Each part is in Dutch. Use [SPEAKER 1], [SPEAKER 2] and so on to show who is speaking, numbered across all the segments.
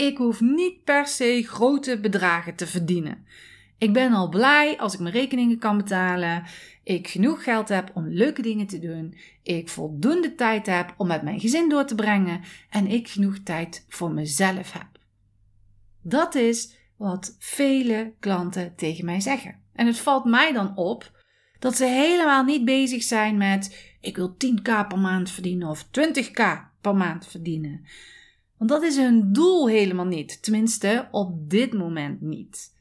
[SPEAKER 1] Ik hoef niet per se grote bedragen te verdienen. Ik ben al blij als ik mijn rekeningen kan betalen. Ik genoeg geld heb om leuke dingen te doen. Ik voldoende tijd heb om met mijn gezin door te brengen. En ik genoeg tijd voor mezelf heb. Dat is wat vele klanten tegen mij zeggen. En het valt mij dan op dat ze helemaal niet bezig zijn met: ik wil 10k per maand verdienen of 20k per maand verdienen. Want dat is hun doel helemaal niet. Tenminste, op dit moment niet.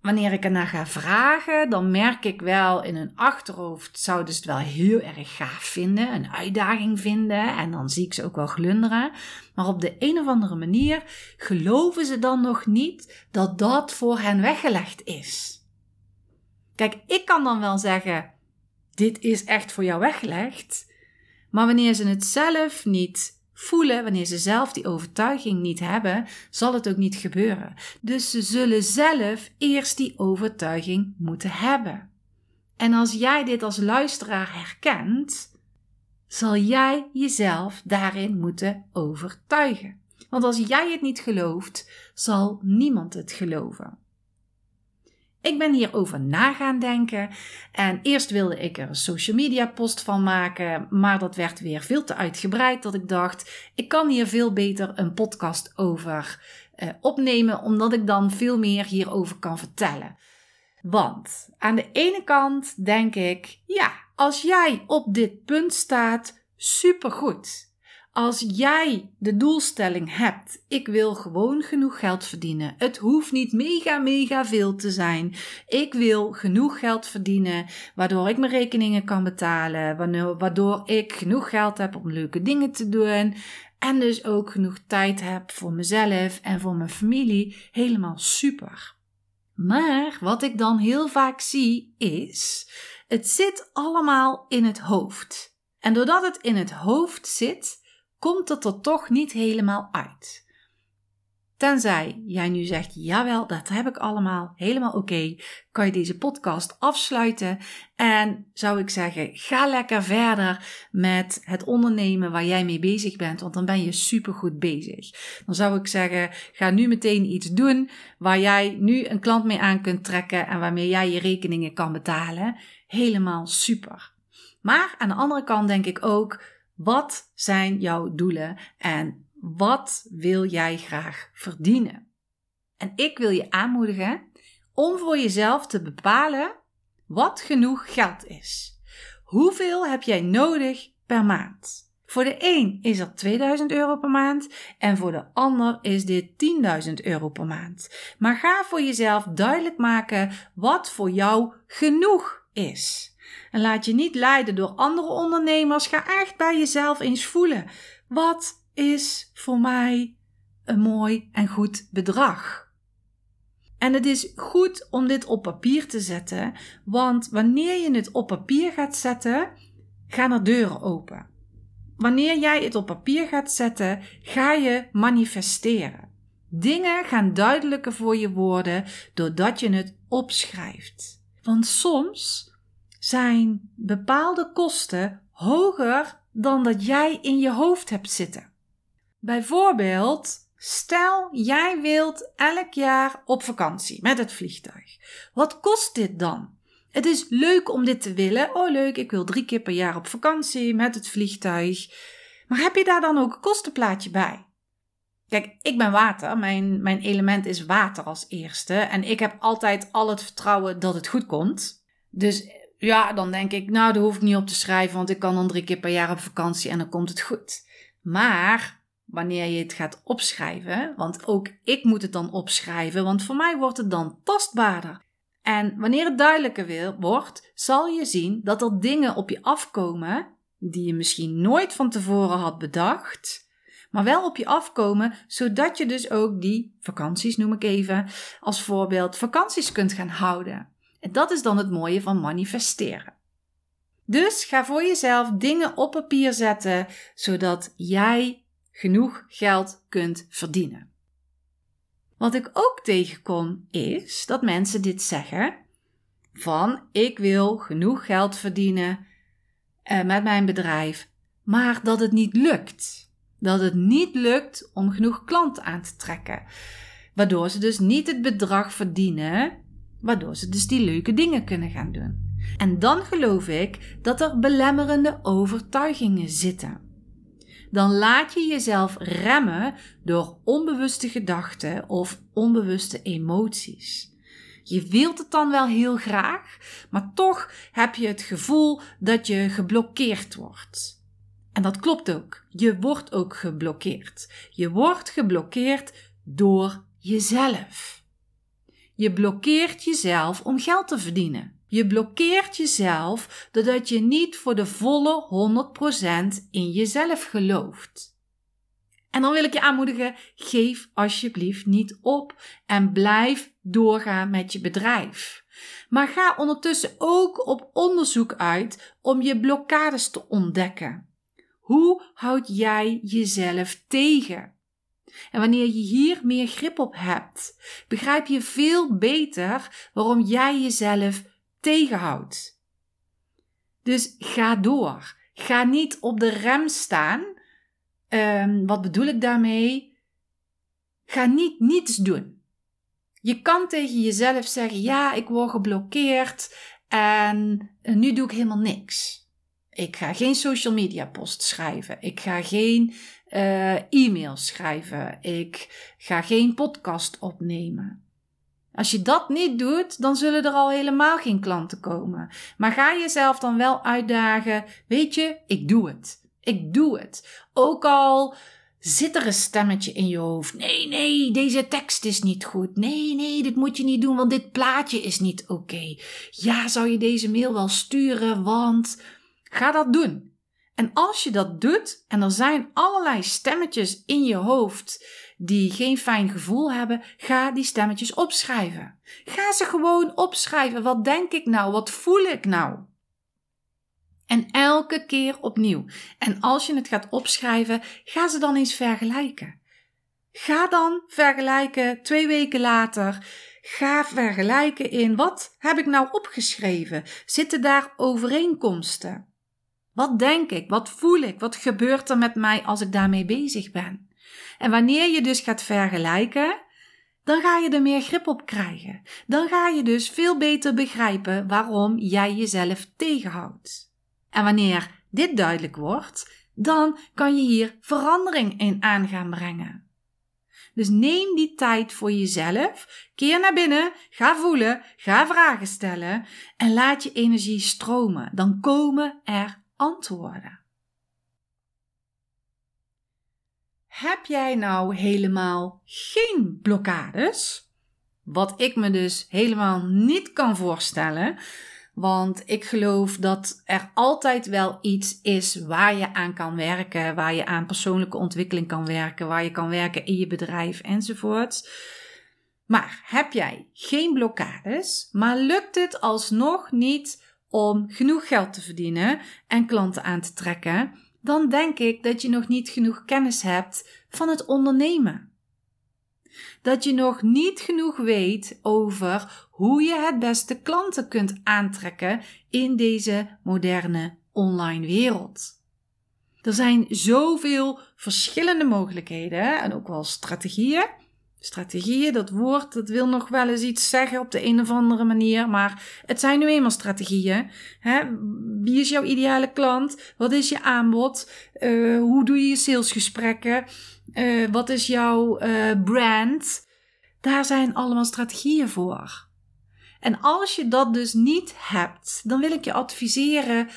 [SPEAKER 1] Wanneer ik ernaar ga vragen, dan merk ik wel in hun achterhoofd zouden ze het wel heel erg gaaf vinden, een uitdaging vinden en dan zie ik ze ook wel glunderen. Maar op de een of andere manier geloven ze dan nog niet dat dat voor hen weggelegd is. Kijk, ik kan dan wel zeggen: dit is echt voor jou weggelegd. Maar wanneer ze het zelf niet voelen, wanneer ze zelf die overtuiging niet hebben, zal het ook niet gebeuren. Dus ze zullen zelf eerst die overtuiging moeten hebben. En als jij dit als luisteraar herkent, zal jij jezelf daarin moeten overtuigen. Want als jij het niet gelooft, zal niemand het geloven. Ik ben hierover na gaan denken. En eerst wilde ik er een social media post van maken, maar dat werd weer veel te uitgebreid. Dat ik dacht, ik kan hier veel beter een podcast over uh, opnemen, omdat ik dan veel meer hierover kan vertellen. Want aan de ene kant denk ik, ja, als jij op dit punt staat, supergoed. Als jij de doelstelling hebt, ik wil gewoon genoeg geld verdienen. Het hoeft niet mega, mega veel te zijn. Ik wil genoeg geld verdienen, waardoor ik mijn rekeningen kan betalen, waardoor ik genoeg geld heb om leuke dingen te doen. En dus ook genoeg tijd heb voor mezelf en voor mijn familie. Helemaal super. Maar wat ik dan heel vaak zie is, het zit allemaal in het hoofd. En doordat het in het hoofd zit, komt het er toch niet helemaal uit. Tenzij jij nu zegt, jawel, dat heb ik allemaal, helemaal oké, kan je deze podcast afsluiten. En zou ik zeggen, ga lekker verder met het ondernemen waar jij mee bezig bent, want dan ben je supergoed bezig. Dan zou ik zeggen, ga nu meteen iets doen waar jij nu een klant mee aan kunt trekken en waarmee jij je rekeningen kan betalen. Helemaal super. Maar aan de andere kant denk ik ook, wat zijn jouw doelen en wat wil jij graag verdienen? En ik wil je aanmoedigen om voor jezelf te bepalen wat genoeg geld is. Hoeveel heb jij nodig per maand? Voor de een is dat 2000 euro per maand en voor de ander is dit 10.000 euro per maand. Maar ga voor jezelf duidelijk maken wat voor jou genoeg is. En laat je niet leiden door andere ondernemers. Ga echt bij jezelf eens voelen. Wat is voor mij een mooi en goed bedrag? En het is goed om dit op papier te zetten, want wanneer je het op papier gaat zetten, gaan er deuren open. Wanneer jij het op papier gaat zetten, ga je manifesteren. Dingen gaan duidelijker voor je worden doordat je het opschrijft. Want soms zijn bepaalde kosten hoger dan dat jij in je hoofd hebt zitten. Bijvoorbeeld, stel jij wilt elk jaar op vakantie met het vliegtuig. Wat kost dit dan? Het is leuk om dit te willen. Oh, leuk, ik wil drie keer per jaar op vakantie met het vliegtuig. Maar heb je daar dan ook een kostenplaatje bij? Kijk, ik ben water. Mijn, mijn element is water als eerste. En ik heb altijd al het vertrouwen dat het goed komt. Dus ja, dan denk ik, nou, daar hoef ik niet op te schrijven, want ik kan dan drie keer per jaar op vakantie en dan komt het goed. Maar wanneer je het gaat opschrijven. Want ook ik moet het dan opschrijven, want voor mij wordt het dan tastbaarder. En wanneer het duidelijker wordt, zal je zien dat er dingen op je afkomen die je misschien nooit van tevoren had bedacht, maar wel op je afkomen, zodat je dus ook die vakanties, noem ik even, als voorbeeld vakanties kunt gaan houden. En dat is dan het mooie van manifesteren. Dus ga voor jezelf dingen op papier zetten, zodat jij genoeg geld kunt verdienen. Wat ik ook tegenkom is dat mensen dit zeggen van ik wil genoeg geld verdienen eh, met mijn bedrijf, maar dat het niet lukt. Dat het niet lukt om genoeg klanten aan te trekken. Waardoor ze dus niet het bedrag verdienen, waardoor ze dus die leuke dingen kunnen gaan doen. En dan geloof ik dat er belemmerende overtuigingen zitten. Dan laat je jezelf remmen door onbewuste gedachten of onbewuste emoties. Je wilt het dan wel heel graag, maar toch heb je het gevoel dat je geblokkeerd wordt. En dat klopt ook. Je wordt ook geblokkeerd. Je wordt geblokkeerd door jezelf. Je blokkeert jezelf om geld te verdienen. Je blokkeert jezelf doordat je niet voor de volle 100% in jezelf gelooft. En dan wil ik je aanmoedigen: geef alsjeblieft niet op en blijf doorgaan met je bedrijf. Maar ga ondertussen ook op onderzoek uit om je blokkades te ontdekken. Hoe houd jij jezelf tegen? En wanneer je hier meer grip op hebt, begrijp je veel beter waarom jij jezelf tegenhoudt. Dus ga door. Ga niet op de rem staan. Um, wat bedoel ik daarmee? Ga niet niets doen. Je kan tegen jezelf zeggen: Ja, ik word geblokkeerd en nu doe ik helemaal niks. Ik ga geen social media post schrijven. Ik ga geen uh, e-mails schrijven. Ik ga geen podcast opnemen. Als je dat niet doet, dan zullen er al helemaal geen klanten komen. Maar ga jezelf dan wel uitdagen. Weet je, ik doe het. Ik doe het. Ook al zit er een stemmetje in je hoofd. Nee, nee, deze tekst is niet goed. Nee, nee, dit moet je niet doen, want dit plaatje is niet oké. Ja, zou je deze mail wel sturen, want ga dat doen. En als je dat doet en er zijn allerlei stemmetjes in je hoofd die geen fijn gevoel hebben, ga die stemmetjes opschrijven. Ga ze gewoon opschrijven. Wat denk ik nou? Wat voel ik nou? En elke keer opnieuw. En als je het gaat opschrijven, ga ze dan eens vergelijken. Ga dan vergelijken twee weken later. Ga vergelijken in wat heb ik nou opgeschreven? Zitten daar overeenkomsten? Wat denk ik? Wat voel ik? Wat gebeurt er met mij als ik daarmee bezig ben? En wanneer je dus gaat vergelijken, dan ga je er meer grip op krijgen. Dan ga je dus veel beter begrijpen waarom jij jezelf tegenhoudt. En wanneer dit duidelijk wordt, dan kan je hier verandering in aan gaan brengen. Dus neem die tijd voor jezelf. Keer naar binnen, ga voelen, ga vragen stellen en laat je energie stromen. Dan komen er antwoorden. Heb jij nou helemaal geen blokkades? Wat ik me dus helemaal niet kan voorstellen. Want ik geloof dat er altijd wel iets is waar je aan kan werken, waar je aan persoonlijke ontwikkeling kan werken, waar je kan werken in je bedrijf enzovoort. Maar heb jij geen blokkades, maar lukt het alsnog niet om genoeg geld te verdienen en klanten aan te trekken, dan denk ik dat je nog niet genoeg kennis hebt van het ondernemen. Dat je nog niet genoeg weet over hoe je het beste klanten kunt aantrekken in deze moderne online wereld. Er zijn zoveel verschillende mogelijkheden en ook wel strategieën Strategieën, dat woord, dat wil nog wel eens iets zeggen op de een of andere manier, maar het zijn nu eenmaal strategieën. Hè? Wie is jouw ideale klant? Wat is je aanbod? Uh, hoe doe je je salesgesprekken? Uh, wat is jouw uh, brand? Daar zijn allemaal strategieën voor. En als je dat dus niet hebt, dan wil ik je adviseren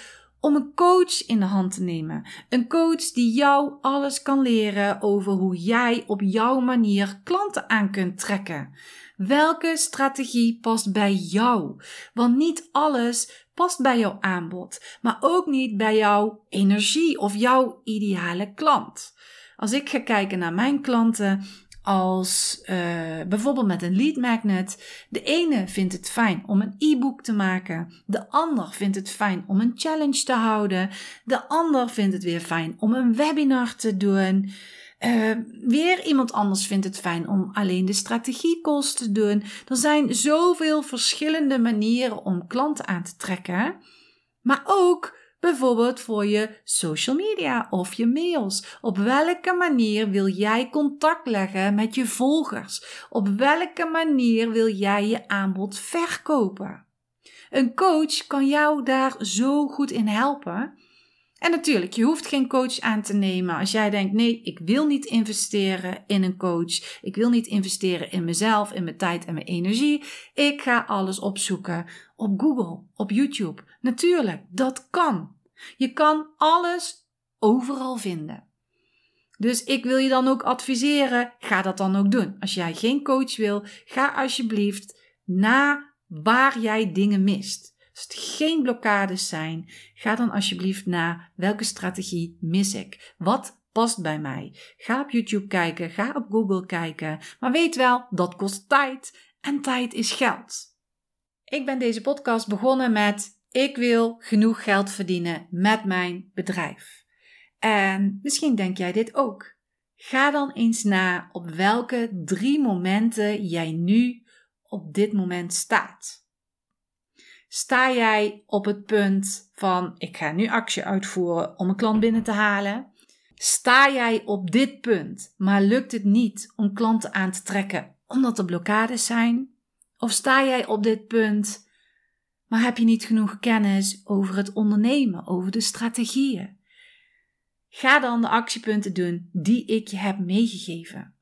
[SPEAKER 1] om een coach in de hand te nemen. Een coach die jou alles kan leren over hoe jij op jouw manier klanten aan kunt trekken. Welke strategie past bij jou? Want niet alles past bij jouw aanbod, maar ook niet bij jouw energie of jouw ideale klant. Als ik ga kijken naar mijn klanten, als uh, bijvoorbeeld met een lead magnet. De ene vindt het fijn om een e-book te maken. De ander vindt het fijn om een challenge te houden. De ander vindt het weer fijn om een webinar te doen. Uh, weer iemand anders vindt het fijn om alleen de strategiecalls te doen. Er zijn zoveel verschillende manieren om klanten aan te trekken. Maar ook Bijvoorbeeld voor je social media of je mails. Op welke manier wil jij contact leggen met je volgers? Op welke manier wil jij je aanbod verkopen? Een coach kan jou daar zo goed in helpen. En natuurlijk, je hoeft geen coach aan te nemen als jij denkt: nee, ik wil niet investeren in een coach. Ik wil niet investeren in mezelf, in mijn tijd en mijn energie. Ik ga alles opzoeken op Google, op YouTube. Natuurlijk, dat kan. Je kan alles overal vinden. Dus ik wil je dan ook adviseren: ga dat dan ook doen. Als jij geen coach wil, ga alsjeblieft na waar jij dingen mist. Als geen blokkades zijn, ga dan alsjeblieft na welke strategie mis ik? Wat past bij mij? Ga op YouTube kijken, ga op Google kijken. Maar weet wel, dat kost tijd en tijd is geld. Ik ben deze podcast begonnen met ik wil genoeg geld verdienen met mijn bedrijf. En misschien denk jij dit ook. Ga dan eens na op welke drie momenten jij nu op dit moment staat. Sta jij op het punt van ik ga nu actie uitvoeren om een klant binnen te halen? Sta jij op dit punt, maar lukt het niet om klanten aan te trekken omdat er blokkades zijn? Of sta jij op dit punt maar heb je niet genoeg kennis over het ondernemen, over de strategieën? Ga dan de actiepunten doen die ik je heb meegegeven.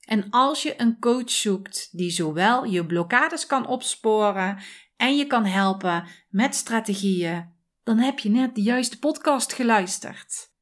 [SPEAKER 1] En als je een coach zoekt die zowel je blokkades kan opsporen en je kan helpen met strategieën, dan heb je net de juiste podcast geluisterd.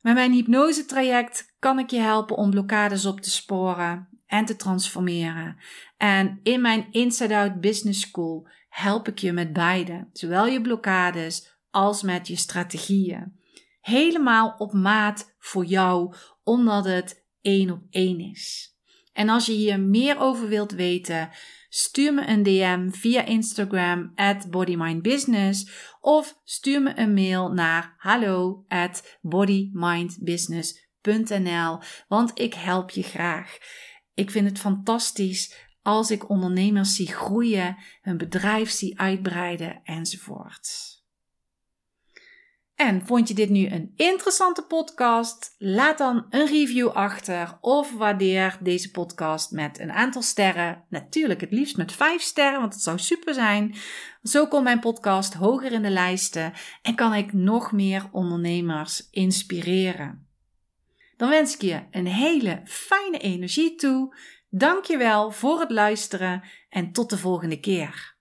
[SPEAKER 1] Met mijn hypnose-traject kan ik je helpen om blokkades op te sporen en te transformeren. En in mijn Inside Out Business School help ik je met beide, zowel je blokkades als met je strategieën. Helemaal op maat voor jou, omdat het één op één is. En als je hier meer over wilt weten, stuur me een DM via Instagram at bodymindbusiness of stuur me een mail naar hallo at bodymindbusiness.nl, want ik help je graag. Ik vind het fantastisch als ik ondernemers zie groeien, hun bedrijf zie uitbreiden enzovoort. En vond je dit nu een interessante podcast? Laat dan een review achter of waardeer deze podcast met een aantal sterren. Natuurlijk het liefst met 5 sterren, want het zou super zijn. Zo komt mijn podcast hoger in de lijsten en kan ik nog meer ondernemers inspireren. Dan wens ik je een hele fijne energie toe. Dankjewel voor het luisteren en tot de volgende keer.